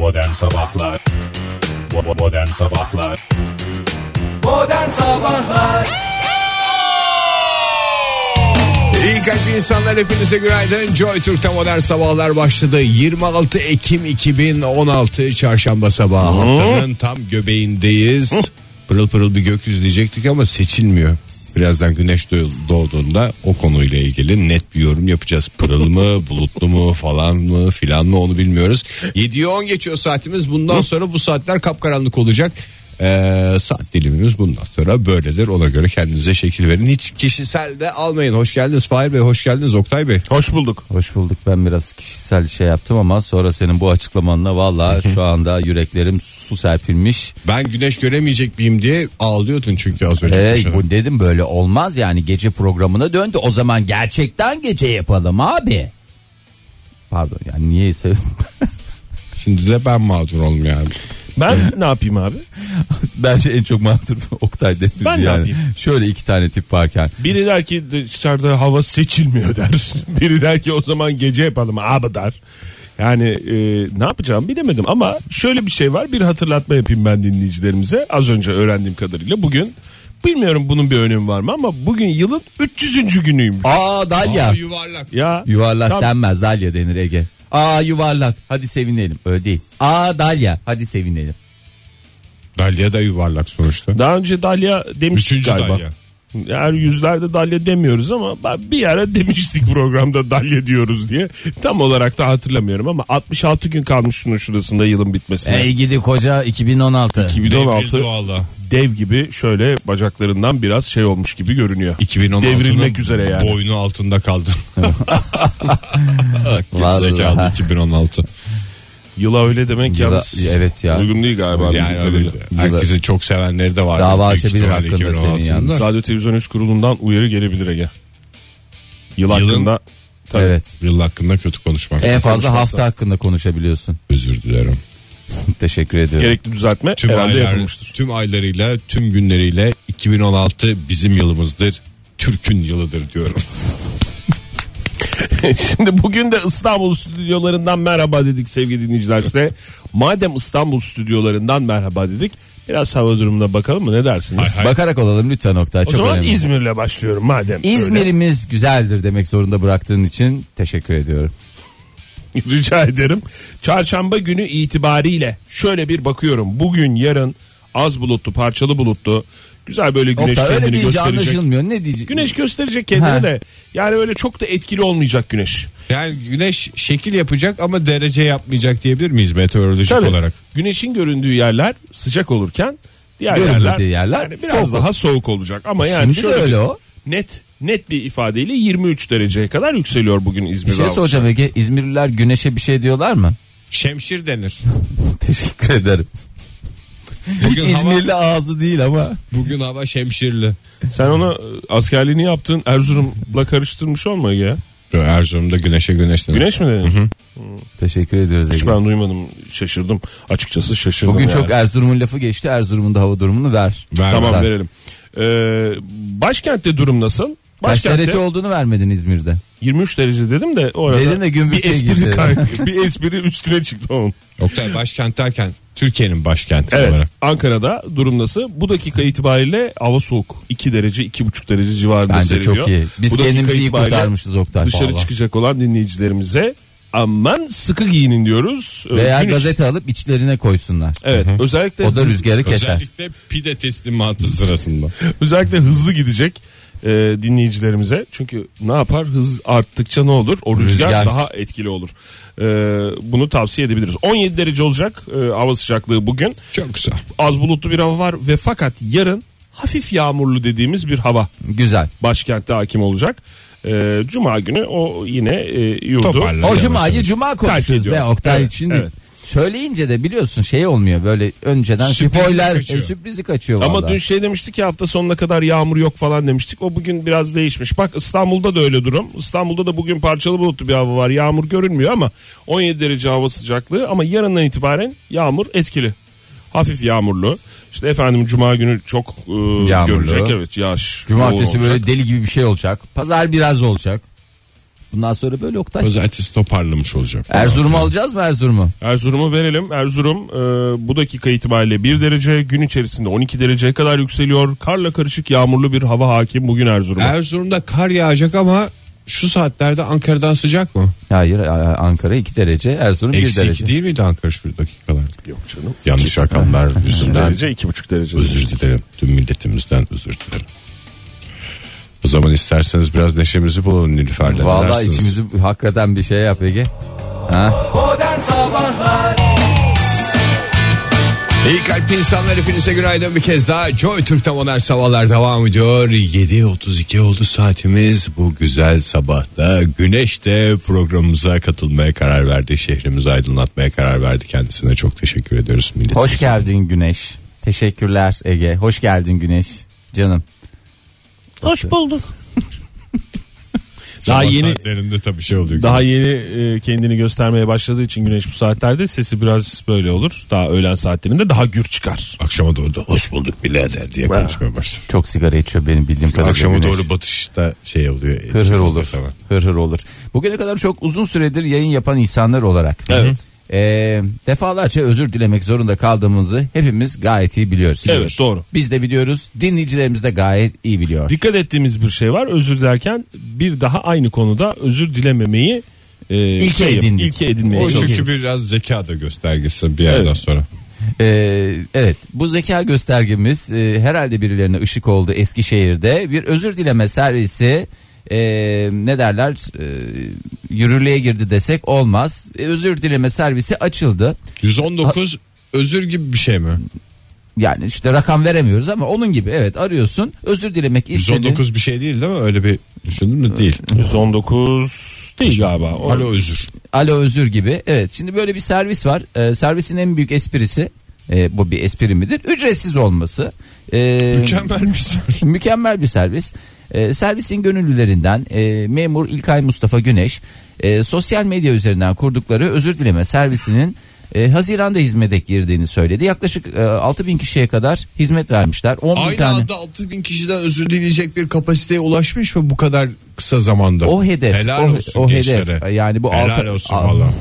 Modern Sabahlar Modern Sabahlar Modern Sabahlar İyi kalp insanlar hepinize günaydın. Joy Türk'te modern sabahlar başladı. 26 Ekim 2016 çarşamba sabahı. Haftanın tam göbeğindeyiz. Pırıl pırıl bir gökyüzü diyecektik ama seçilmiyor. Birazdan güneş doğ- doğduğunda o konuyla ilgili net bir yorum yapacağız. Pırıl mı, bulutlu mu falan mı filan mı onu bilmiyoruz. 7'ye 10 geçiyor saatimiz. Bundan sonra bu saatler kapkaranlık olacak. Ee, saat dilimimiz bundan sonra böyledir. Ona göre kendinize şekil verin. Hiç kişisel de almayın. Hoş geldiniz Fahir Bey, hoş geldiniz Oktay Bey. Hoş bulduk. Hoş bulduk ben biraz kişisel şey yaptım ama sonra senin bu açıklamanla valla şu anda yüreklerim su serpilmiş. Ben güneş göremeyecek miyim diye ağlıyordun çünkü az önce. Ee, bu dedim böyle olmaz yani gece programına döndü o zaman gerçekten gece yapalım abi. Pardon yani niyeyse Şimdi de ben mağdur oldum yani. Ben ne yapayım abi? bence en çok mağdur Oktay Deniz Ben ne yani. yapayım? Şöyle iki tane tip varken Biri der ki dışarıda hava seçilmiyor der. Biri der ki o zaman gece yapalım abi der. Yani e, ne yapacağım bilemedim ama şöyle bir şey var bir hatırlatma yapayım ben dinleyicilerimize az önce öğrendiğim kadarıyla bugün bilmiyorum bunun bir önemi var mı ama bugün yılın 300. günüymüş. aa Dalya Aa, yuvarlak. Ya yuvarlak tam- denmez Dalya denir Ege. Aa yuvarlak hadi sevinelim öyle değil. Aa Dalya hadi sevinelim. Dalya da yuvarlak sonuçta. Daha önce Dalya demiştik Üçüncü galiba. Dalya. Yani yüzlerde dalya demiyoruz ama ben bir ara demiştik programda dalya diyoruz diye. Tam olarak da hatırlamıyorum ama 66 gün kalmış şunun şurasında yılın bitmesine. Ey gidi koca 2016. 2016 Devrildi valla. Dev gibi şöyle bacaklarından biraz şey olmuş gibi görünüyor. 2016'nın Devrilmek üzere yani. Boynu altında kaldı. Gerizekalı 2016. Yıla öyle demek Yıla- yalnız evet ya. uygun değil galiba. Yani öyle herkesi çok sevenleri de var. Dava açabilir hakkında 2016'nın. senin yalnız. Radyo Televizyon Üst Kurulu'ndan uyarı gelebilir Ege. Yıl Yılın- hakkında tabii. Evet. Yıl hakkında kötü konuşmak. En fazla konuşmakta. hafta hakkında konuşabiliyorsun. Özür dilerim. Teşekkür ediyorum. gerekli düzeltme Tüm herhalde aylar, yapılmıştır. tüm aylarıyla, tüm günleriyle 2016 bizim yılımızdır. Türk'ün yılıdır diyorum. Şimdi bugün de İstanbul stüdyolarından merhaba dedik sevgili dinleyiciler size. Madem İstanbul stüdyolarından merhaba dedik biraz hava durumuna bakalım mı ne dersiniz? Hay hay. Bakarak olalım lütfen Oktay. O Çok zaman önemli. İzmir'le başlıyorum madem. öyle. İzmir'imiz güzeldir demek zorunda bıraktığın için teşekkür ediyorum. Rica ederim. Çarşamba günü itibariyle şöyle bir bakıyorum. Bugün yarın az bulutlu parçalı bulutlu. Güzel böyle güneş Oktay öyle kendini deyince gösterecek. anlaşılmıyor. Ne diyecek? Güneş gösterecek kendini Ha. de. Yani öyle çok da etkili olmayacak güneş. Yani güneş şekil yapacak ama derece yapmayacak diyebilir miyiz meteorolojik Tabii. olarak? Güneşin göründüğü yerler sıcak olurken diğer Görünmediği yerler, yerler yani biraz soğuk. daha soğuk olacak. Ama yani Şimdi de şöyle öyle o. net net bir ifadeyle 23 dereceye kadar yükseliyor bugün İzmir Bir şey soracağım Ege. İzmirliler güneşe bir şey diyorlar mı? Şemşir denir. Teşekkür ederim. Hiç Bugün hava- İzmirli ağzı değil ama. Bugün hava şemşirli. Sen ona e, askerliğini yaptın Erzurum'la karıştırmış olma ya. Erzurum'da güneşe güneş denir. Güneş mi dedin? Teşekkür ediyoruz Hiç Ege. ben duymadım. Şaşırdım. Açıkçası şaşırdım. Bugün yani. çok Erzurum'un lafı geçti. Erzurum'un da hava durumunu ver. Ver, Tamam ver. verelim. Ee, başkentte durum nasıl? Kaç Başkentte derece olduğunu vermedin İzmir'de. 23 derece dedim de orada Dedin de bir gümbürtüye espri, girdi. kay- bir espri üstüne çıktı onun. Oktay başkent derken Türkiye'nin başkenti Evet olarak. Ankara'da durum nasıl? Bu dakika itibariyle hava soğuk. 2 derece 2,5 derece civarında Bence seriliyor. çok iyi. Biz Bu dakika kendimizi iyi itibariyle kurtarmışız Oktay. Dışarı Vallahi. çıkacak olan dinleyicilerimize aman sıkı giyinin diyoruz. Ee, Veya güneş- gazete alıp içlerine koysunlar. Evet özellikle O da rüzgarı keser. Özellikle pide teslimatı sırasında. özellikle hızlı gidecek e, dinleyicilerimize. Çünkü ne yapar? Hız arttıkça ne olur? O rüzgar, Rüzgar. daha etkili olur. E, bunu tavsiye edebiliriz. 17 derece olacak e, hava sıcaklığı bugün. Çok güzel. Az bulutlu bir hava var ve fakat yarın hafif yağmurlu dediğimiz bir hava Güzel. başkentte hakim olacak. E, Cuma günü o yine e, yurdu. O cumayı cuma konuşuruz Terk be. Oktay Evet, şimdi. evet. Söyleyince de biliyorsun şey olmuyor böyle önceden Sürprizi spoiler kaçıyor. e, sürprizi kaçıyor Ama vallahi. dün şey demiştik ki hafta sonuna kadar yağmur yok falan demiştik. O bugün biraz değişmiş. Bak İstanbul'da da öyle durum. İstanbul'da da bugün parçalı bulutlu bir hava var. Yağmur görünmüyor ama 17 derece hava sıcaklığı ama yarından itibaren yağmur etkili. Hafif yağmurlu. İşte efendim cuma günü çok e, Yağmurlu. görecek evet yağış. Cumartesi yoğun böyle olacak. deli gibi bir şey olacak. Pazar biraz olacak. Bundan sonra böyle Oktay. Pazartesi toparlamış olacak. Erzurum'u alacağız mı Erzurum'u? Erzurum'u verelim. Erzurum e, bu dakika itibariyle 1 derece gün içerisinde 12 dereceye kadar yükseliyor. Karla karışık yağmurlu bir hava hakim bugün Erzurum'a. Erzurum'da kar yağacak ama şu saatlerde Ankara'dan sıcak mı? Hayır Ankara 2 derece Erzurum 1 Eksi derece. iki değil miydi Ankara şu dakikalar? Yok canım. Yanlış rakamlar yüzünden derece 2,5 derece. özür dilerim. Tüm milletimizden özür dilerim. O zaman isterseniz biraz neşemizi bulalım Nilüfer'le. Ne Vallahi dersiniz? içimizi hakikaten bir şey yap Ege. Ha? İyi kalp insanlar hepinize günaydın bir kez daha. Joy Türk'te modern sabahlar devam ediyor. 7.32 oldu saatimiz. Bu güzel sabahta Güneş de programımıza katılmaya karar verdi. Şehrimizi aydınlatmaya karar verdi. Kendisine çok teşekkür ediyoruz. Millet. Hoş geldin Güneş. Teşekkürler Ege. Hoş geldin Güneş. Canım. Hoş bulduk. Sabah Daha yeni saatlerinde tabii şey oluyor. daha yeni e, kendini göstermeye başladığı için güneş bu saatlerde sesi biraz böyle olur. Daha öğlen saatlerinde daha gür çıkar. Akşama doğru da hoş bulduk birader diye konuşmaya başlar. Çok sigara içiyor benim bildiğim kadarıyla. Akşama Güneş. doğru batışta şey oluyor. Hır hır olur. Tamam. Hır hır olur. Bugüne kadar çok uzun süredir yayın yapan insanlar olarak. Evet. Ee, defalarca özür dilemek zorunda kaldığımızı hepimiz gayet iyi biliyoruz. Evet doğru. Biz de biliyoruz. Dinleyicilerimiz de gayet iyi biliyor. Dikkat ettiğimiz bir şey var. Özür dilerken bir daha aynı konuda özür dilememeyi e, İlke şey, edindik. ilke edinmeye O çünkü biraz zeka da göstergesi bir yerden Evet. sonra. Ee, evet bu zeka göstergemiz e, herhalde birilerine ışık oldu Eskişehir'de. Bir özür dileme servisi e, ne derler e, yürürlüğe girdi desek olmaz. E, özür dileme servisi açıldı. 119 özür gibi bir şey mi? Yani işte rakam veremiyoruz ama onun gibi evet arıyorsun özür dilemek istediğin. 119 bir şey değil değil mi? Öyle bir düşündün mü? Değil. 119 değil galiba. O- Alo özür. Alo özür gibi. Evet şimdi böyle bir servis var. Ee, servisin en büyük esprisi e, bu bir espri midir? Ücretsiz olması. Ee, Mükemmel bir soru. mükemmel bir servis. Ee, servisin gönüllülerinden e, memur İlkay Mustafa Güneş e, sosyal medya üzerinden kurdukları özür dileme servisinin e, Haziran'da hizmete girdiğini söyledi. Yaklaşık e, 6 bin kişiye kadar hizmet vermişler. 10 bin Aynı tane. anda 6 bin kişiden özür dileyecek bir kapasiteye ulaşmış mı bu kadar kısa zamanda? O hedef, Helal o- olsun o gençlere. hedef. Yani bu Helal altı- olsun valla.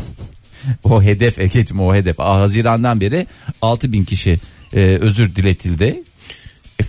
O hedef Ege'cim o hedef. Haziran'dan beri 6 bin kişi e, özür diletildi.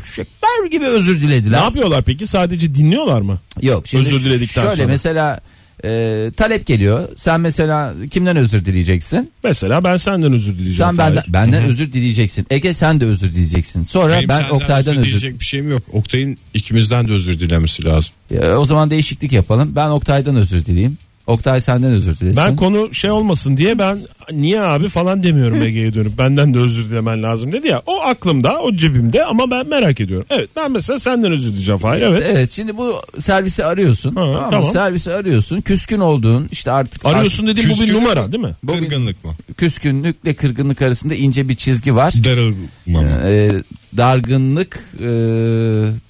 Eşekler gibi özür Ne dilediler. yapıyorlar peki? Sadece dinliyorlar mı? Yok şimdi Özür diledikten şöyle sonra. mesela e, talep geliyor. Sen mesela kimden özür dileyeceksin? Mesela ben senden özür dileyeceğim. Sen benden Fahir. benden özür dileyeceksin. Ege sen de özür dileyeceksin. Sonra Benim ben Oktay'dan özür özür. dileyecek bir şeyim yok. Oktay'ın ikimizden de özür dilemesi lazım. E, o zaman değişiklik yapalım. Ben Oktay'dan özür dileyeyim. Oktay senden özür dilesin. Ben konu şey olmasın diye ben niye abi falan demiyorum Ege'ye dönüp benden de özür dilemen lazım dedi ya. O aklımda o cebimde ama ben merak ediyorum. Evet ben mesela senden özür dileyeceğim Fahir evet. Evet şimdi bu servisi arıyorsun. tamam. mı? tamam. Servisi arıyorsun. Küskün olduğun işte artık Arıyorsun dediğim bu bir numara değil mi? Bu bir- Kırgınlık mı? küskünlükle kırgınlık arasında ince bir çizgi var. Darılma mı? Ee, dargınlık e,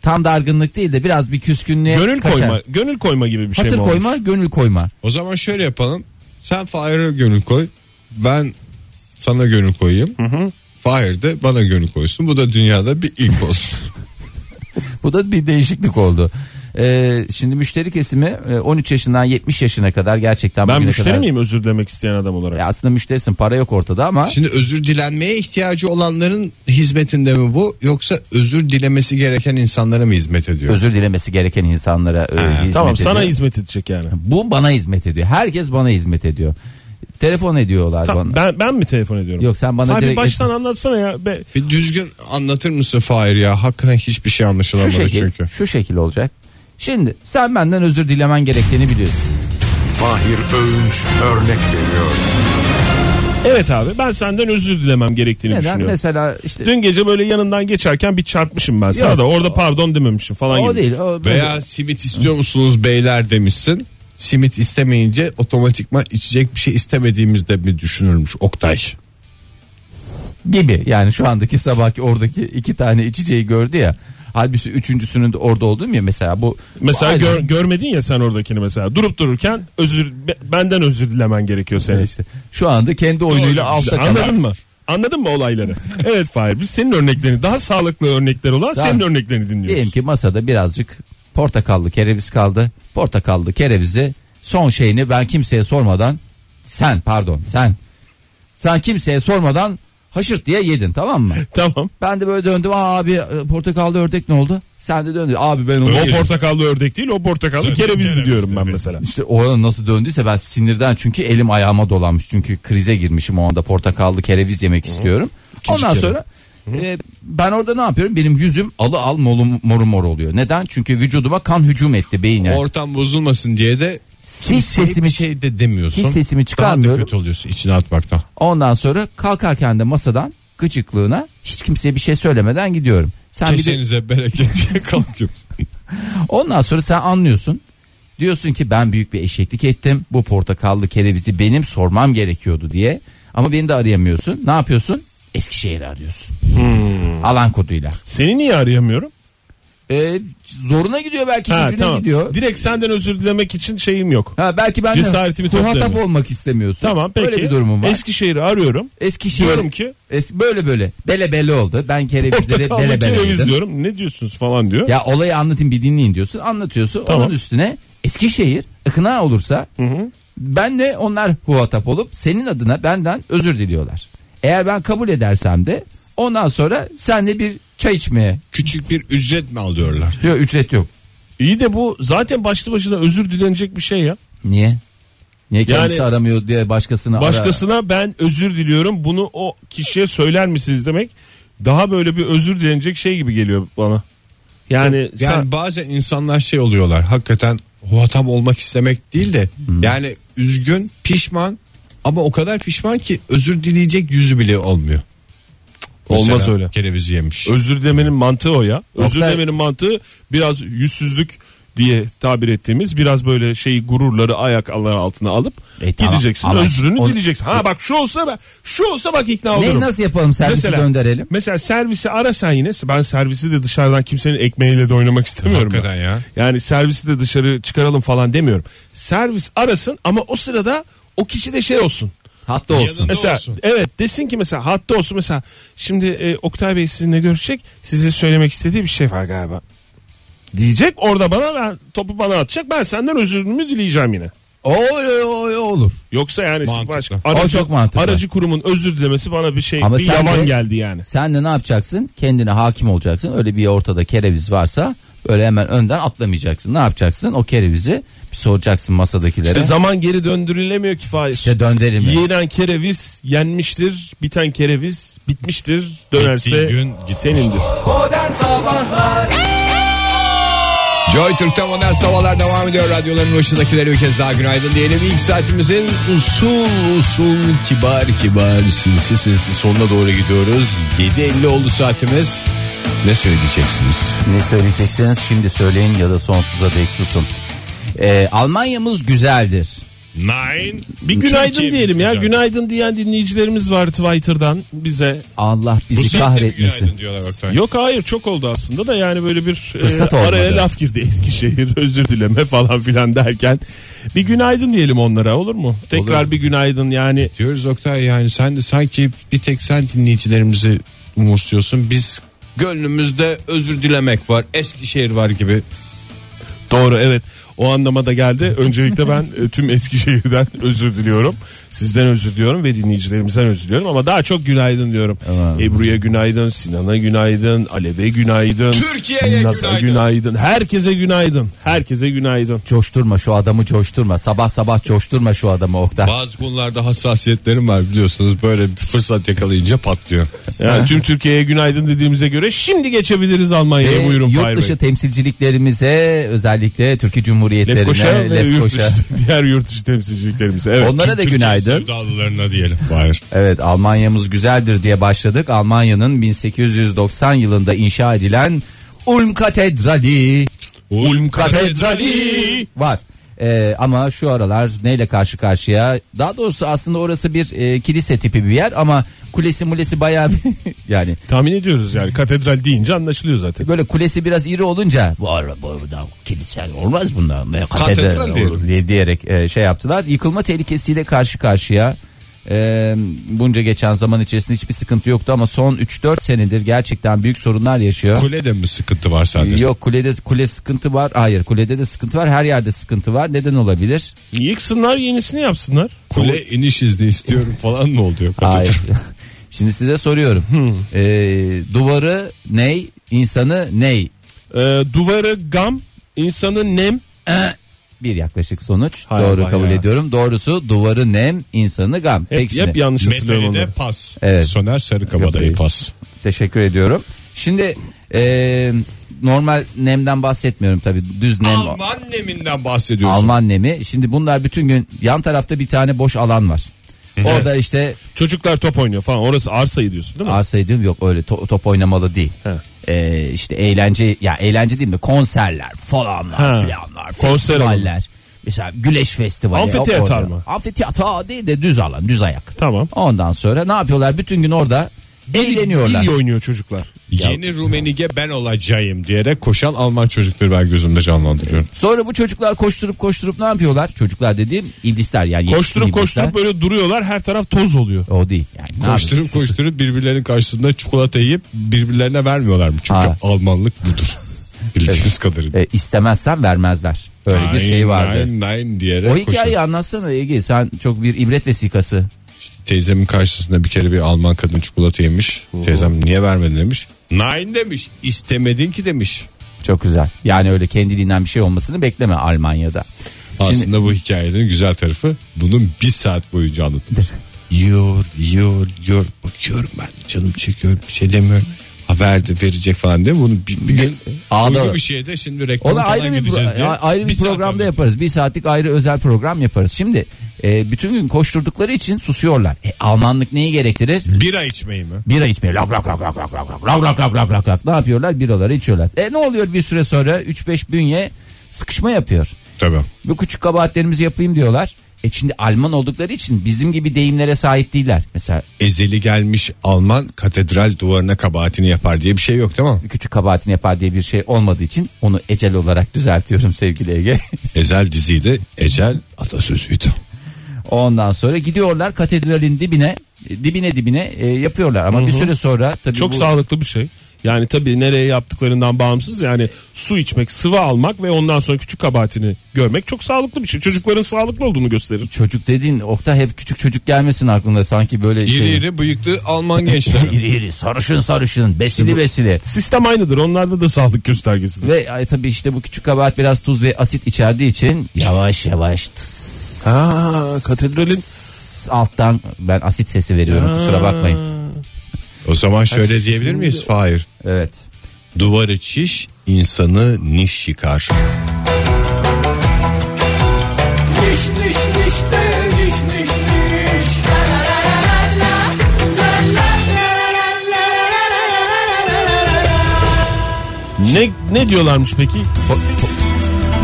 tam dargınlık değil de biraz bir küskünlüğe Gönül kaçar. koyma, gönül koyma gibi bir şey Hatır mi olmuş? koyma, gönül koyma. O zaman şöyle yapalım. Sen Fahir'e gönül koy. Ben sana gönül koyayım. Fahir de bana gönül koysun. Bu da dünyada bir ilk olsun. Bu da bir değişiklik oldu. Ee, şimdi müşteri kesimi e, 13 yaşından 70 yaşına kadar gerçekten Ben bugüne müşteri kadar... miyim özür dilemek isteyen adam olarak? Ya aslında müşterisin para yok ortada ama Şimdi özür dilenmeye ihtiyacı olanların hizmetinde mi bu yoksa özür dilemesi gereken insanlara mı hizmet ediyor? özür dilemesi gereken insanlara e, hizmet tamam ediyor. sana hizmet edecek yani. Bu bana hizmet ediyor. Herkes bana hizmet ediyor. Telefon ediyorlar Tamam, bana. ben, ben mi telefon ediyorum? Yok, sen bana Abi direkt- baştan anlatsana ya. Be, Bir düzgün anlatır mısın Fahir ya? Hakikaten hiçbir şey Şu anlaşılamadı şekil, çünkü. şu şekil olacak. Şimdi sen benden özür dilemen gerektiğini biliyorsun. Fahir Öğünç örnek veriyor. evet abi ben senden özür dilemem gerektiğini Neden? düşünüyorum. Mesela işte Dün gece böyle yanından geçerken bir çarpmışım ben sana Yok. da orada pardon dememişim falan o gibi. değil. O Veya simit istiyor musunuz beyler demişsin. Simit istemeyince otomatikman içecek bir şey istemediğimizde mi düşünülmüş Oktay? gibi. Yani şu andaki sabahki oradaki iki tane içeceği gördü ya. Halbuki üçüncüsünün de orada olduğum ya mesela bu. Mesela bu gör- aynen. görmedin ya sen oradakini mesela. Durup dururken özür be- benden özür dilemen gerekiyor senin. İşte şu anda kendi oyunuyla altta kalan. Anladın mı? Anladın mı olayları? evet Fahir biz senin örneklerini daha sağlıklı örnekler olan Daha- senin örneklerini dinliyoruz. Diyelim ki masada birazcık portakallı kereviz kaldı. Portakallı kerevizi son şeyini ben kimseye sormadan sen pardon sen sen kimseye sormadan haşırt diye yedin tamam mı? Tamam. Ben de böyle döndüm Aa, abi e, portakallı ördek ne oldu? Sen de döndün abi ben onu O portakallı ördek değil o portakallı kerevizli diyorum ben mesela. İşte o nasıl döndüyse ben sinirden çünkü elim ayağıma dolanmış. Çünkü krize girmişim o anda portakallı kereviz yemek istiyorum. Ondan kere. sonra e, ben orada ne yapıyorum? Benim yüzüm alı al mor mor, mor oluyor. Neden? Çünkü vücuduma kan hücum etti beyine. Ortam bozulmasın diye de Hiç sesimi şey de demiyorsun. hiç sesimi Daha da çıkarmıyorum. kötü oluyorsun içine atmaktan. Ondan sonra kalkarken de masadan gıcıklığına hiç kimseye bir şey söylemeden gidiyorum. Sen bir de, Kesenize bereket diye kalkıyorsun. ondan sonra sen anlıyorsun. Diyorsun ki ben büyük bir eşeklik ettim. Bu portakallı kerevizi benim sormam gerekiyordu diye. Ama beni de arayamıyorsun. Ne yapıyorsun? Eskişehir'i arıyorsun. Hmm. Alan koduyla. Seni niye arayamıyorum? Ee, zoruna gidiyor belki Ha, gücüne tamam. gidiyor. Direkt senden özür dilemek için şeyim yok. Ha, belki ben Cesaretimi toplayamıyorum. olmak istemiyorsun. Tamam peki. Böyle bir durumum var. Eskişehir'i arıyorum. Eskişehir. Diyorum ki Es- böyle böyle. Bele bele oldu. Ben portakallı bele bele kereviz diyorum. Ne diyorsunuz falan diyor. Ya olayı anlatayım bir dinleyin diyorsun. Anlatıyorsun. Tamam. Onun üstüne Eskişehir ikna olursa ben de onlar huhatap olup senin adına benden özür diliyorlar. Eğer ben kabul edersem de ondan sonra senle bir çay içmeye. Küçük bir ücret mi alıyorlar? Yok ücret yok. İyi de bu zaten başlı başına özür dilenecek bir şey ya. Niye? Niye kendisi Yani- aramıyor diye başkasını ara- Başkasına ben özür diliyorum bunu o kişiye söyler misiniz demek daha böyle bir özür dilenecek şey gibi geliyor bana. Yani, Yani sen bazen insanlar şey oluyorlar. Hakikaten huhatap olmak istemek değil de yani üzgün, pişman ama o kadar pişman ki özür dileyecek yüzü bile olmuyor. olmaz öyle. Kereviz yemiş. Özür dilemenin mantığı o ya. Özür Oktay- dilemenin mantığı biraz yüzsüzlük diye tabir ettiğimiz biraz böyle şeyi gururları ayak altına alıp E tamam, gideceksin ama özrünü o- dileyeceksin. Ha bak şu olsa bak şu olsa bak ikna Ne olurum. nasıl yapalım servisi döndürelim? Mesela servisi ara sen yine. Ben servisi de dışarıdan kimsenin ekmeğiyle de oynamak istemiyorum. ben. Hakikaten ya. Yani servisi de dışarı çıkaralım falan demiyorum. Servis arasın ama o sırada o kişi de şey olsun. Hatta olsun. Yanında Mesela olsun. evet desin ki mesela hatta olsun mesela şimdi e, Oktay Bey sizinle görüşecek size söylemek istediği bir şey var galiba. Diyecek orada bana ben topu bana atacak ben senden özürümü dileyeceğim yine. O, o, o- olur. Yoksa yani başka O çok mantıklı. aracı kurumun özür dilemesi bana bir şey Ama bir sen yaman de- geldi yani. Sen de ne yapacaksın? Kendine hakim olacaksın. Öyle bir ortada kereviz varsa böyle hemen önden atlamayacaksın. Ne yapacaksın? O kerevizi soracaksın masadakilere. İşte İşte, zaman geri döndürülemiyor ki Faiz. döndürme. Yenen kereviz yenmiştir, biten kereviz bitmiştir, dönerse Bittiği gün senindir. Modern Sabahlar Joy Türk'te modern sabahlar devam ediyor. Radyoların başındakilere bir kez daha günaydın diyelim. İlk saatimizin usul usul kibar kibar sinsi sinsi sonuna doğru gidiyoruz. 7.50 oldu saatimiz. Ne söyleyeceksiniz? Ne söyleyeceksiniz şimdi söyleyin ya da sonsuza dek susun. Ee, Almanya'mız güzeldir. Nine. Bir günaydın Türkiye'miz diyelim ya. güzel. Günaydın diyen dinleyicilerimiz var Twitter'dan bize. Allah bizi saatte kahretmesin. günaydın diyorlar Oktay. Yok hayır çok oldu aslında da yani böyle bir Fırsat e, olmadı. araya laf girdi Eskişehir özür dileme falan filan derken bir günaydın diyelim onlara olur mu? Tekrar Olur. bir günaydın yani Diyoruz Oktay yani sen de sanki bir tek sen dinleyicilerimizi umursuyorsun. Biz gönlümüzde özür dilemek var. Eskişehir var gibi. Doğru evet o anlamada geldi. Öncelikle ben e, tüm Eskişehir'den özür diliyorum. Sizden özür diliyorum ve dinleyicilerimizden özür diliyorum. Ama daha çok günaydın diyorum. Tamam. Ebru'ya günaydın, Sinan'a günaydın, Alev'e günaydın. Türkiye'ye günaydın. günaydın. Herkese günaydın. Herkese günaydın. Coşturma şu adamı coşturma. Sabah sabah coşturma şu adamı Oktay. Bazı konularda hassasiyetlerim var biliyorsunuz. Böyle bir fırsat yakalayınca patlıyor. Yani tüm Türkiye'ye günaydın dediğimize göre şimdi geçebiliriz Almanya'ya. Ve Buyurun yurt dışı temsilciliklerimize özellikle Türkiye Cumhuriyetlerine Lefkoşa ve yurt Lefkoşa. dışı, diğer yurt dışı temsilciliklerimize. Evet. Onlara da günaydın. Sevdalılarına diyelim. Hayır. Evet Almanya'mız güzeldir diye başladık. Almanya'nın 1890 yılında inşa edilen Ulm Katedrali Ulm Katedrali var. Ee, ama şu aralar neyle karşı karşıya? Daha doğrusu aslında orası bir e, kilise tipi bir yer ama kulesi mulesi bayağı bir yani Tahmin ediyoruz yani katedral deyince anlaşılıyor zaten. böyle kulesi biraz iri olunca bu arada burada kilise olmaz bundan. Katedral katedral olur diye diyerek e, şey yaptılar. Yıkılma tehlikesiyle karşı karşıya Ee, bunca geçen zaman içerisinde hiçbir sıkıntı yoktu ama son 3-4 senedir gerçekten büyük sorunlar yaşıyor. Kulede mi sıkıntı var sadece? Yok kulede kule sıkıntı var. Hayır kulede de sıkıntı var. Her yerde sıkıntı var. Neden olabilir? Yıksınlar yenisini yapsınlar. Kule iniş izni istiyorum falan mı oluyor? Hayır. Şimdi size soruyorum. Ee, duvarı ney? insanı ney? Ee, duvarı gam, insanı nem. Bir yaklaşık sonuç. Hay Doğru Allah kabul ya. ediyorum. Doğrusu duvarı nem, insanı gam. Hep, Peki şimdi, hep yanlış hatırlıyorum de onları. pas. Evet. Soner Sarıkabadayı Yok, pas. teşekkür ediyorum. Şimdi e, normal nemden bahsetmiyorum tabii. Düz nem. Alman neminden bahsediyorsun. Alman nemi. Şimdi bunlar bütün gün yan tarafta bir tane boş alan var. Orada işte Çocuklar top oynuyor falan. Orası arsayı diyorsun değil mi? arsayı diyorum yok öyle to- top oynamalı değil. He. Ee, işte eğlence ya eğlence değil mi konserler falanlar Ha. filanlar Konser festivaller. Mesela Güleş Festivali. Amfiteyatr mı? Amfiteyatr değil de düz alan düz ayak. Tamam. Ondan sonra ne yapıyorlar bütün gün orada eğleniyorlar. İyi oynuyor çocuklar. Yeni Rumenige ben olacağım diyerek koşan Alman çocukları ben gözümde canlandırıyorum. Sonra bu çocuklar koşturup koşturup ne yapıyorlar? Çocuklar dediğim iblisler yani yetişkin Koşturup iblisler. koşturup böyle duruyorlar. Her taraf toz oluyor. O değil. Yani ne Koşturup yapıyorsun? koşturup birbirlerinin karşısında çikolata yiyip birbirlerine vermiyorlar mı? Çünkü Ha. Almanlık budur. Bildiğimiz kadarıyla. E, istemezsen vermezler. Öyle bir şey vardır. Nein, nein diyerek O hikayeyi koşuyor. anlatsana Ege sen çok bir ibret vesikası. Teyzemin karşısında bir kere bir Alman kadın çikolata yemiş. Teyzem niye vermedin demiş. Nein demiş. İstemedin ki demiş. Çok güzel. Yani öyle kendiliğinden bir şey olmasını bekleme Almanya'da. Şimdi Aslında bu hikayenin güzel tarafı bunun bir saat boyunca anlatılır. Yiyor, yiyor, yiyor. Bakıyorum ben canım çekiyor bir şey demiyorum. Haber de verecek falan diye bunu bir, bir gün Ağda- bir şeyde şimdi reklam ona ayrı bir pro- diye. ayrı bir, saat programda yaparız. Bir saatlik ayrı özel program yaparız. Şimdi e, bütün gün koşturdukları için susuyorlar. E, Almanlık neyi gerektirir? Bira içmeyi mi? Bira. Lak lak lak lak lak lak lak lak lak lak lak lak lak. Ne yapıyorlar? Biraları içiyorlar. E ne oluyor bir süre sonra 3-5 bünye sıkışma yapıyor. Tabii. Bu küçük kabahatlerimizi yapayım diyorlar. E şimdi Alman oldukları için bizim gibi deyimlere sahip değiller. Mesela Ezeli gelmiş Alman katedral duvarına kabahatini yapar diye bir şey yok değil mi? küçük kabahatini yapar diye bir şey olmadığı için onu ecel olarak düzeltiyorum sevgili Ege. Ezel diziydi. Ecel atasözüydü. Ondan sonra gidiyorlar katedralin dibine dibine dibine e, yapıyorlar ama bir süre sonra tabii Çok bu, sağlıklı bir şey. Yani tabii nereye yaptıklarından bağımsız yani su içmek, sıvı almak ve ondan sonra küçük kabahatini görmek çok sağlıklı bir şey. Çocukların sağlıklı olduğunu gösterir. çocuk dediğin okta hep küçük çocuk gelmesin aklında sanki böyle İri şey. iri bıyıklı Alman gençler. iri iri sarışın sarışın besili besili. Sistem aynıdır. Onlarda da sağlık göstergesidir. Ve ay, tabii işte bu küçük kabahat biraz tuz ve asit içerdiği için yavaş yavaş tıs, Ha, katedralin tıs alttan ben asit sesi veriyorum kusura bakmayın. O zaman şöyle diyebilir miyiz? Hayır. Evet. Duvarı çiş insanı niş yıkar. Niş niş niş de niş niş niş. ne ne diyorlarmış peki?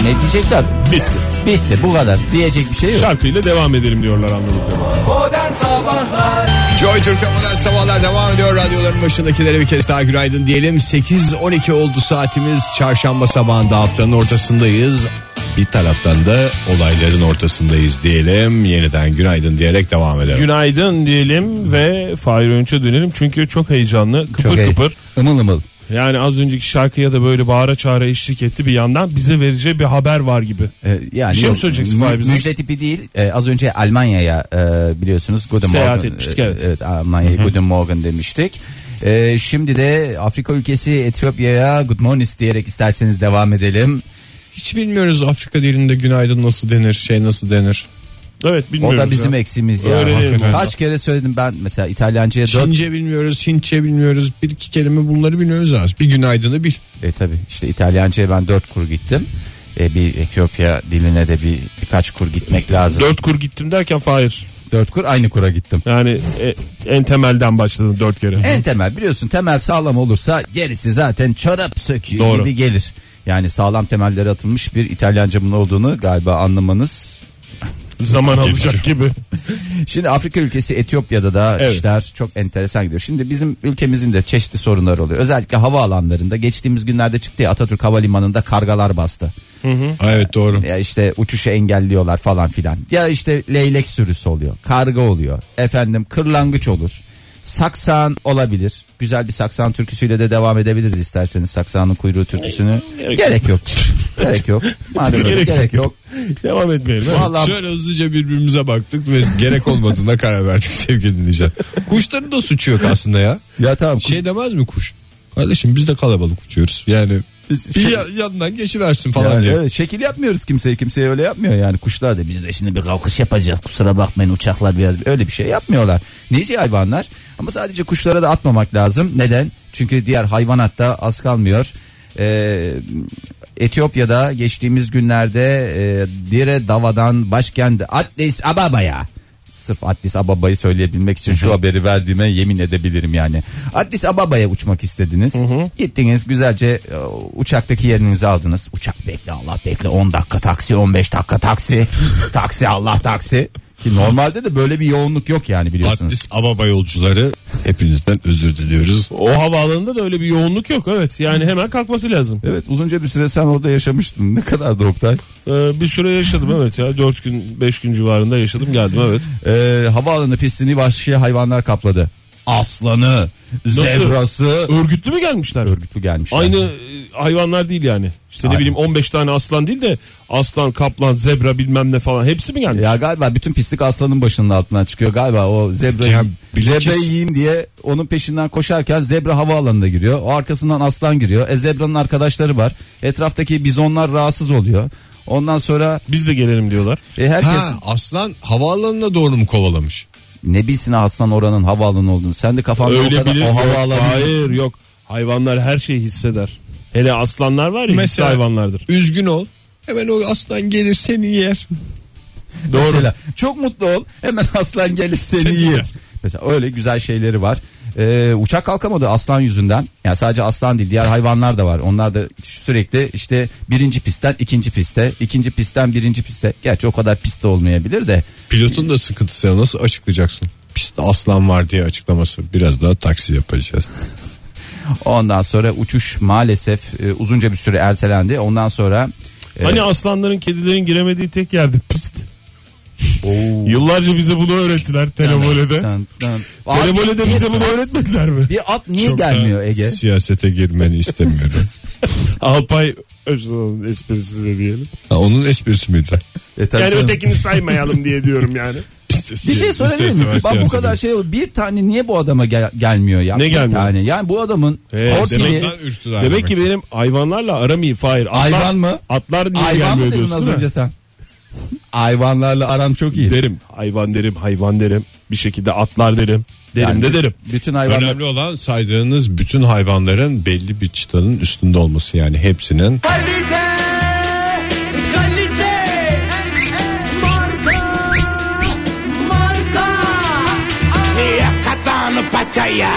Ne diyecekler? Bitti. Bitti bu kadar. Diyecek bir şey yok. Şarkıyla devam edelim diyorlar anladık. Modern Sabahlar Joy Türk'te modern sabahlar devam ediyor. Radyoların başındakilere bir kez daha günaydın diyelim. 8.12 oldu saatimiz. Çarşamba sabahında haftanın ortasındayız. Bir taraftan da olayların ortasındayız diyelim. Yeniden günaydın diyerek devam edelim. Günaydın diyelim ve Fahir Önç'e dönelim. Çünkü çok heyecanlı, kıpır Çok iyi. kıpır. Imıl ımıl. Yani az önceki şarkıya da böyle bağıra çağıra eşlik etti bir yandan. Bize vereceği bir haber var gibi. Ee, yani Bir şey mi söyleyeceksin mü- Fahir bize? Müjde tipi değil. Ee, az önce Almanya'ya e, biliyorsunuz Guten Seyahat Morgen. etmiştik, e, evet. evet Almanya'ya Guten Morgen demiştik. Ee, şimdi de Afrika ülkesi Etiyopya'ya Good Morning diyerek isterseniz devam edelim. Hiç bilmiyoruz Afrika dilinde günaydın nasıl denir, şey nasıl denir. Evet O bilmiyoruz. da bizim ya. eksimiz ya. Öğrenelim. Kaç kere söyledim ben mesela İtalyanca'ya dört. Çince bilmiyoruz, Hintçe bilmiyoruz. Bir iki kelime bunları bilmiyoruz az. Bir günaydını bil. E tabi işte İtalyanca'ya ben dört kur gittim. E, bir Etiyopya diline de bir birkaç kur gitmek lazım. Dört kur gittim derken Fahir. Dört kur aynı kura gittim. Yani e, en temelden başladın dört kere. En temel biliyorsun temel sağlam olursa gerisi zaten çorap söküyor Doğru. gibi gelir. Yani sağlam temelleri atılmış bir İtalyancamın olduğunu galiba anlamanız Zaman alacak gibi. Şimdi Afrika ülkesi Etiyopya'da da Evet. işler çok enteresan gidiyor. Şimdi bizim ülkemizin de çeşitli sorunları oluyor. Özellikle havaalanlarında geçtiğimiz günlerde çıktı ya Atatürk Havalimanı'nda kargalar bastı. Evet doğru. Ya işte uçuşu engelliyorlar falan filan. Ya işte leylek sürüsü oluyor. Karga oluyor. Efendim kırlangıç olur. Saksan olabilir. Güzel bir saksan türküsüyle de devam edebiliriz isterseniz saksanın kuyruğu türküsünü. Gerek Gerek yok. Gerek yok. Madem Gerek gerek yok. Devam etmeyelim. Vallahi Şöyle hızlıca birbirimize baktık ve gerek olmadığına karar verdik sevgili dinleyiciler. Kuşların da suçu yok aslında ya. ya tamam. Şey demez mi kuş? Kardeşim biz de kalabalık uçuyoruz. Yani Şey- bir ya- yandan geçiversin falan Yani diye. evet, şekil yapmıyoruz kimseye kimseye öyle yapmıyor yani kuşlar da biz de şimdi bir kalkış yapacağız kusura bakmayın uçaklar biraz öyle bir şey yapmıyorlar. Nice hayvanlar ama sadece kuşlara da atmamak lazım neden? Çünkü diğer hayvanatta az kalmıyor. Ee, Etiyopya'da geçtiğimiz günlerde e, Dire Dava'dan başkent Addis Ababa'ya Sırf Addis Ababa'yı söyleyebilmek için şu haberi verdiğime yemin edebilirim yani. Addis Ababa'ya uçmak istediniz. Gittiniz güzelce e, uçaktaki yerinizi aldınız. Uçak bekle Allah bekle 10 dakika taksi 15 dakika taksi. taksi Allah taksi. Ki normalde de böyle bir yoğunluk yok yani biliyorsunuz. Addis Ababa yolcuları hepinizden özür diliyoruz. O havaalanında da öyle bir yoğunluk yok. Evet yani hemen kalkması lazım. Evet uzunca bir süre sen orada yaşamıştın. Ne kadar da Oktay? Ee, bir süre yaşadım evet ya. 4 gün 5 gün civarında yaşadım geldim evet. Ee, havaalanı pistini vahşi hayvanlar kapladı. Aslanı, zebrası, Örgütlü mü gelmişler? örgütlü gelmişler. Aynı e, hayvanlar değil yani. İşte ne bileyim 15 tane aslan değil de aslan, kaplan, zebra bilmem ne falan hepsi mi gelmiş? Ya galiba bütün pislik aslanın başının altından çıkıyor galiba o zebra Ya bilakis- zebrayı yiyeyim diye onun peşinden koşarken zebra havaalanına giriyor. O arkasından aslan giriyor. E zebranın arkadaşları var. Etraftaki bizonlar rahatsız oluyor. Ondan sonra Biz de gelelim diyorlar. e, herkes Ha aslan havaalanına doğru mu kovalamış? Ne bilsin aslan oranın havaalanı olduğunu. Sen de kafanda o Öyle kadar bilir. o Yok, havaalanı. hayır yok. Hayvanlar her şeyi hisseder. Hele aslanlar var ya Mesela- hayvanlardır. Üzgün ol. Hemen o aslan gelir seni yer. Doğru. Mesela çok mutlu ol hemen aslan gelir seni Seni yer. yer. Mesela öyle güzel şeyleri var. Ee, uçak kalkamadı aslan yüzünden. Yani sadece aslan değil diğer hayvanlar da var. Onlar da sürekli işte birinci pistten ikinci piste, ikinci pistten birinci piste. Gerçi o kadar piste olmayabilir de. Pilotun da sıkıntısı ya, nasıl açıklayacaksın? Pistte aslan var diye açıklaması. Biraz daha taksi yapacağız. Ondan sonra uçuş maalesef e, uzunca bir süre ertelendi. Ondan sonra e, Hani aslanların, kedilerin giremediği tek yerde pist. Yıllarca bize bunu öğrettiler televolede. Televolede bize bunu öğretmediler mi? Bir at niye Çok gelmiyor Ege? Siyasete girmeni istemiyorum. Alpay Özal'ın esprisi de diyelim. ha, onun esprisi miydi? E, tabii Yani canım. ötekini saymayalım diye diyorum yani. Bir şey sorabilir miyim? Bak bu kadar şey oldu. Bir tane niye bu adama gel- gelmiyor ya? Ne bir gelmiyor? tane. Yani bu adamın He, demek Demek, ki benim hayvanlarla aram iyi Fahir. Atlar, Hayvan mı? Atlar niye hayvan mı gelmiyor dedin diyorsun az önce sen? Hayvanlarla aran çok iyi. Derim hayvan derim hayvan derim. Bir şekilde atlar derim. Derim Yani de derim. Bütün hayvanlar Önemli olan saydığınız bütün hayvanların belli bir çıtanın üstünde olması yani hepsinin. Kalite, kalite, marka, marka. Yakatan paçaya.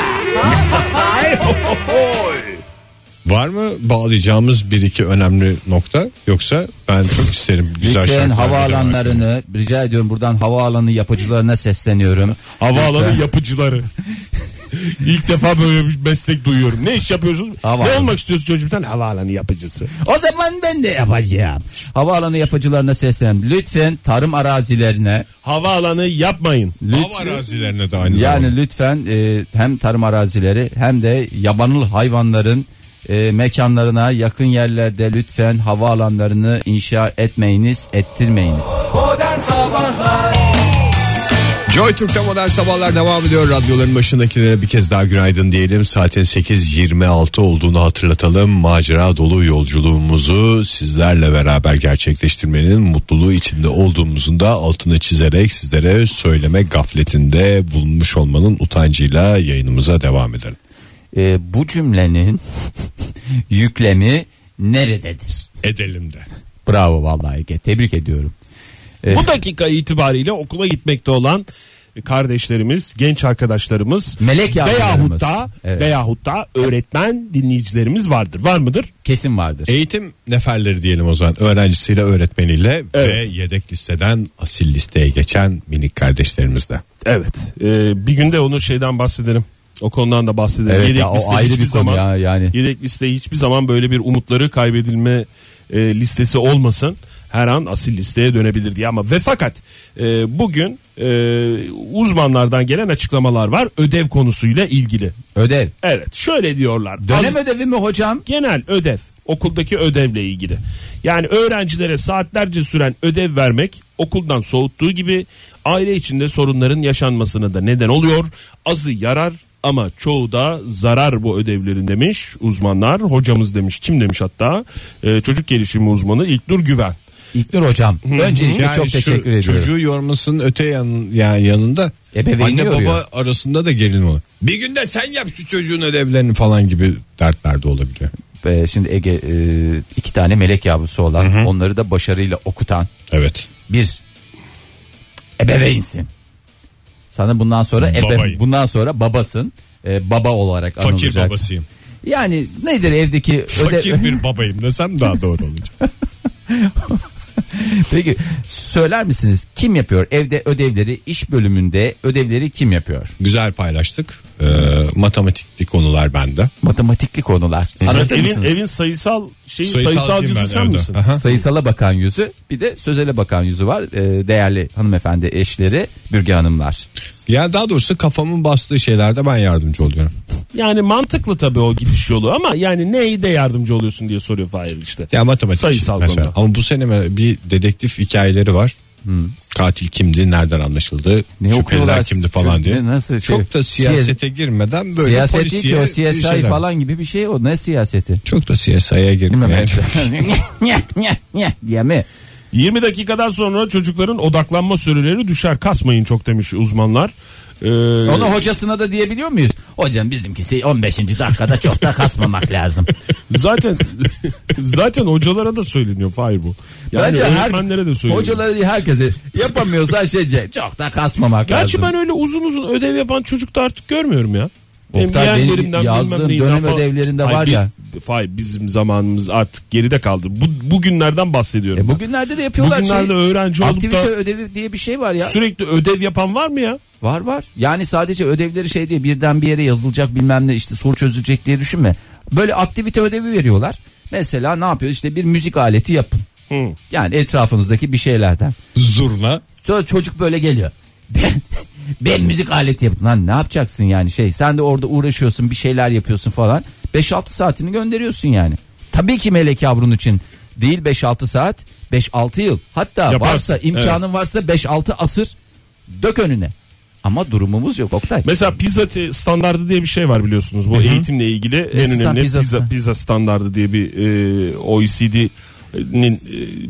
Var mı bağlayacağımız bir iki önemli nokta yoksa ben çok isterim güzel Lütfen şarkılar havaalanlarını rica ediyorum buradan havaalanı yapıcılarına sesleniyorum. Havaalanı Lütfen. yapıcıları. İlk defa böyle bir meslek duyuyorum. Ne iş yapıyorsunuz? Havaalanı. Ne olmak istiyorsun çocuk bir tane? Havaalanı yapıcısı. O zaman ben de yapacağım. Havaalanı yapıcılarına sesleniyorum. Lütfen tarım arazilerine Havaalanı yapmayın. Hava arazilerine de aynı yani zamanda. lütfen e, hem tarım arazileri hem de yabanıl hayvanların e, mekanlarına yakın yerlerde lütfen havaalanlarını inşa etmeyiniz, ettirmeyiniz. Joy Türk'te modern sabahlar devam ediyor. Radyoların başındakilere bir kez daha günaydın diyelim. Saatin 8.26 olduğunu hatırlatalım. Macera dolu yolculuğumuzu sizlerle beraber gerçekleştirmenin mutluluğu içinde olduğumuzun da altını çizerek sizlere söyleme gafletinde bulunmuş olmanın utancıyla yayınımıza devam edelim. E, bu cümlenin yüklemi nerededir? Edelim de. Bravo vallahi Ege tebrik ediyorum. Bu dakika itibariyle okula gitmekte olan kardeşlerimiz, genç arkadaşlarımız Melek veyahut da Evet. veyahut da öğretmen dinleyicilerimiz vardır. Var mıdır? Kesin vardır. Eğitim neferleri diyelim o zaman öğrencisiyle öğretmeniyle Evet. ve yedek listeden asil listeye geçen minik kardeşlerimiz de. Evet. Ee, bir günde onu şeyden bahsedelim. O konudan da bahsedelim. Evet Yedek ya, o liste ayrı hiçbir bir zaman, ya, yani. Yedek liste hiçbir zaman böyle bir umutları kaybedilme e, listesi olmasın. Her an asil listeye dönebilir diye ama ve fakat e, bugün e, uzmanlardan gelen açıklamalar var ödev konusuyla ilgili. Ödev. Evet şöyle diyorlar. Dönem Az- ödevi mi hocam? genel ödev okuldaki ödevle ilgili. Yani öğrencilere saatlerce süren ödev vermek okuldan soğuttuğu gibi aile içinde sorunların yaşanmasına da neden oluyor. Azı yarar ama çoğu da zarar bu ödevlerin demiş uzmanlar. Hocamız demiş kim demiş hatta Ee, çocuk gelişimi uzmanı İlknur Güven. İlknur hocam. Öncelikle Yani çok teşekkür ediyorum. Çocuğu yormasının öte yan, yani yanında Ebeveyni anne yoruyor. baba arasında da gerilme olur. Bir günde sen yap şu çocuğun ödevlerini falan gibi dertler de olabiliyor. Ee, şimdi Ege e, iki tane melek yavrusu olan onları da başarıyla okutan Evet. bir ebeveynsin. Sana bundan sonra ebe, Babayım. bundan sonra babasın. Ee, baba olarak Fakir anılacaksın. babasıyım. Yani nedir evdeki Fakir bir babayım desem daha doğru olacak. Peki söyler misiniz kim yapıyor evde ödevleri iş bölümünde ödevleri kim yapıyor? Güzel paylaştık. Ee, matematikli konular bende. Matematikli konular. Anlatır evin, mısınız? evin sayısal şey Sayısalcıyım sayısalcısı ben sen evde. misin? Aha. Sayısala bakan yüzü bir de sözele bakan yüzü var. Ee, değerli hanımefendi eşleri Bürge Hanımlar. Ya daha doğrusu kafamın bastığı şeylerde ben yardımcı oluyorum. Yani mantıklı tabii o gidiş yolu ama yani neyde yardımcı oluyorsun diye soruyor Fahir işte. Ya matematik Sayısal mesela. konuda. Ama bu sene bir dedektif hikayeleri var. Katil kimdi, nereden anlaşıldı, Ne şüpheliler kimdi falan diye. nasıl şey- Çok da siyasete girmeden böyle Siyaset değil ki polisiye o CSI şeyler. falan gibi bir şey o ne siyaseti? Çok da CSI'ye? Yani. diye mi? 20 dakikadan sonra çocukların odaklanma süreleri düşer kasmayın çok demiş uzmanlar. Ee, Onu hocasına da diyebiliyor muyuz? Hocam bizimkisi 15. dakikada çok da kasmamak lazım. zaten zaten hocalara da söyleniyor Fahir bu. Yani Bence her- öğretmenlere de söyleniyor. Hocalara değil herkese yapamıyorsa şeyce çok da kasmamak Gerçi lazım. ben öyle uzun uzun ödev yapan çocuk da artık görmüyorum ya. Oktay, benim yazdığım dönem falan- ödevlerinde Hayır, var ya. Fahir bizim zamanımız artık geride kaldı. Bu, bugünlerden bahsediyorum. E ben. bugünlerde de yapıyorlar Bugünlerde şey. öğrenci olup Aktivite da ödevi diye bir şey var ya. sürekli ödev yapan var mı ya? Var var. Yani sadece ödevleri şey diye birden bir yere yazılacak bilmem ne işte soru çözülecek diye düşünme. Böyle aktivite ödevi veriyorlar. Mesela ne yapıyor işte bir müzik aleti yapın. Hı. Yani etrafınızdaki bir şeylerden. Zurna. Sonra çocuk böyle geliyor. Ben ben müzik aleti yaptım. Lan ne yapacaksın yani şey sen de orada uğraşıyorsun bir şeyler yapıyorsun falan. 5-6 saatini gönderiyorsun yani. Tabii ki melek yavrun için değil 5-6 saat 5-6 yıl. Hatta Yaparsın, varsa imkanın varsa 5-6 asır dök önüne. Ama durumumuz yok Oktay. Mesela pizza standardı diye bir şey var biliyorsunuz. Bu eğitimle ilgili en stand- önemli pizza, pizza standardı diye bir e, OECD'nin e,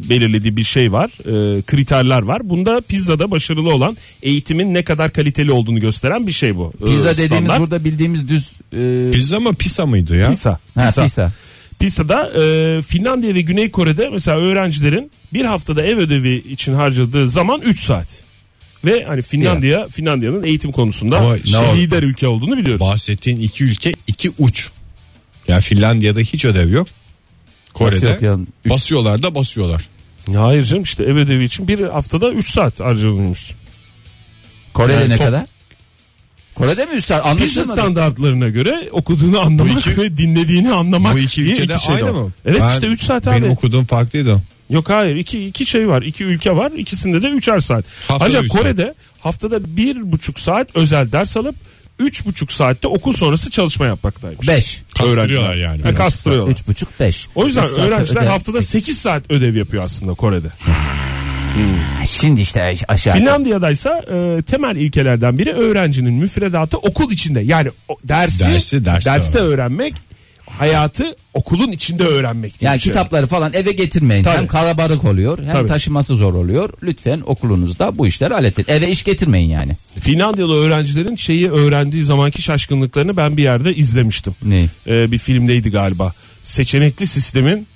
belirlediği bir şey var. E, kriterler var. Bunda pizzada başarılı olan eğitimin ne kadar kaliteli olduğunu gösteren bir şey bu. E, Pizza dediğimiz standart. burada bildiğimiz düz e, Pizza mı pisa mıydı ya? pizza. ha, pizza. pizza. Pizza'da e, Finlandiya ve Güney Kore'de mesela öğrencilerin bir haftada ev ödevi için harcadığı zaman 3 saat. Ve hani Finlandiya Finlandiya'nın eğitim konusunda Ama şey, lider ülke olduğunu biliyoruz. Bahsettiğin iki ülke iki uç. Yani Finlandiya'da hiç ödev yok. Kore'de yok ya? Üç- basıyorlar da basıyorlar. Hayır canım işte ev ödevi için bir haftada 3 saat harcanılmış. Kore'de Yani ne top- kadar? Kore'de mi üstad? Pizza Anlaşılmadı. standartlarına göre okuduğunu anlamak iki- ve dinlediğini anlamak Bu iki diye ülkede şey aynı var. mı? Evet Ben- işte 3 saat Benim abi. okuduğum farklıydı. Yok hayır iki, iki şey var iki ülke var ikisinde de üçer saat. Haftada Ancak üç. Kore'de haftada bir buçuk saat özel ders alıp üç buçuk saatte okul sonrası çalışma yapmaktaymış. 5. Kastırıyorlar yani. Ha, kastırıyorlar. 3,5 5. O yüzden öğrenciler haftada 8 saat ödev yapıyor aslında Kore'de. Şimdi işte aşağı. Finlandiya'daysa e, temel ilkelerden biri öğrencinin müfredatı okul içinde. Yani o, dersi, Dersi derste derste öğrenmek, hayatı okulun içinde öğrenmek. diye Yani şey. kitapları falan eve getirmeyin. Tabii. Hem kalabalık oluyor hem Tabii. taşıması zor oluyor. Lütfen okulunuzda bu işleri halledin. Eve iş getirmeyin yani. Finlandiyalı öğrencilerin şeyi öğrendiği zamanki şaşkınlıklarını ben bir yerde izlemiştim. Ne? Ee, bir filmdeydi galiba. Seçenekli sistemin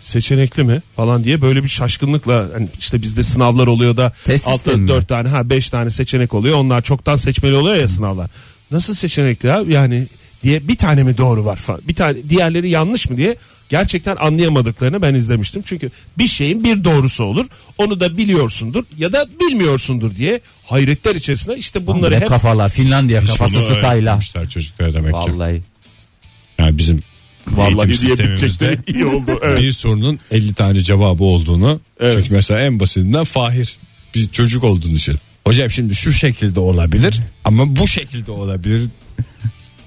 seçenekli mi falan diye böyle bir şaşkınlıkla hani işte bizde sınavlar oluyor da Test altta dört tane ha beş tane seçenek oluyor onlar çoktan seçmeli oluyor ya sınavlar nasıl seçenekli ya yani diye bir tane mi doğru var falan bir tane diğerleri yanlış mı diye gerçekten anlayamadıklarını ben izlemiştim çünkü bir şeyin bir doğrusu olur onu da biliyorsundur ya da bilmiyorsundur diye hayretler içerisinde işte bunları hep kafalar Finlandiya kafası stayla. çocuklara demek ki. Vallahi. Yani bizim vallahi eğitim sistemimizde iyi oldu evet. bir sorunun 50 tane cevabı olduğunu. Evet. Çünkü mesela en basitinden Fahir bir çocuk olduğunu düşün. Hocam şimdi şu şekilde olabilir ama bu şekilde olabilir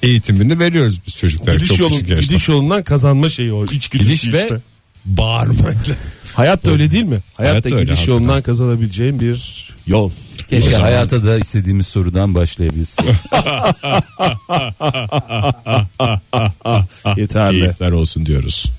eğitimini veriyoruz biz çocuklara gidiş, çok yolun, küçük yaşta. gidiş yolundan kazanma şeyi o içgüdüsü Gidiş işte. ve bağırmayla. Hayat da öyle değil mi? Hayat, Hayat da öyle gidiş hakikaten. yolundan kazanabileceğin bir yol. Keşke hayata da istediğimiz sorudan başlayabilsek. Yeterli. Keyifler olsun diyoruz.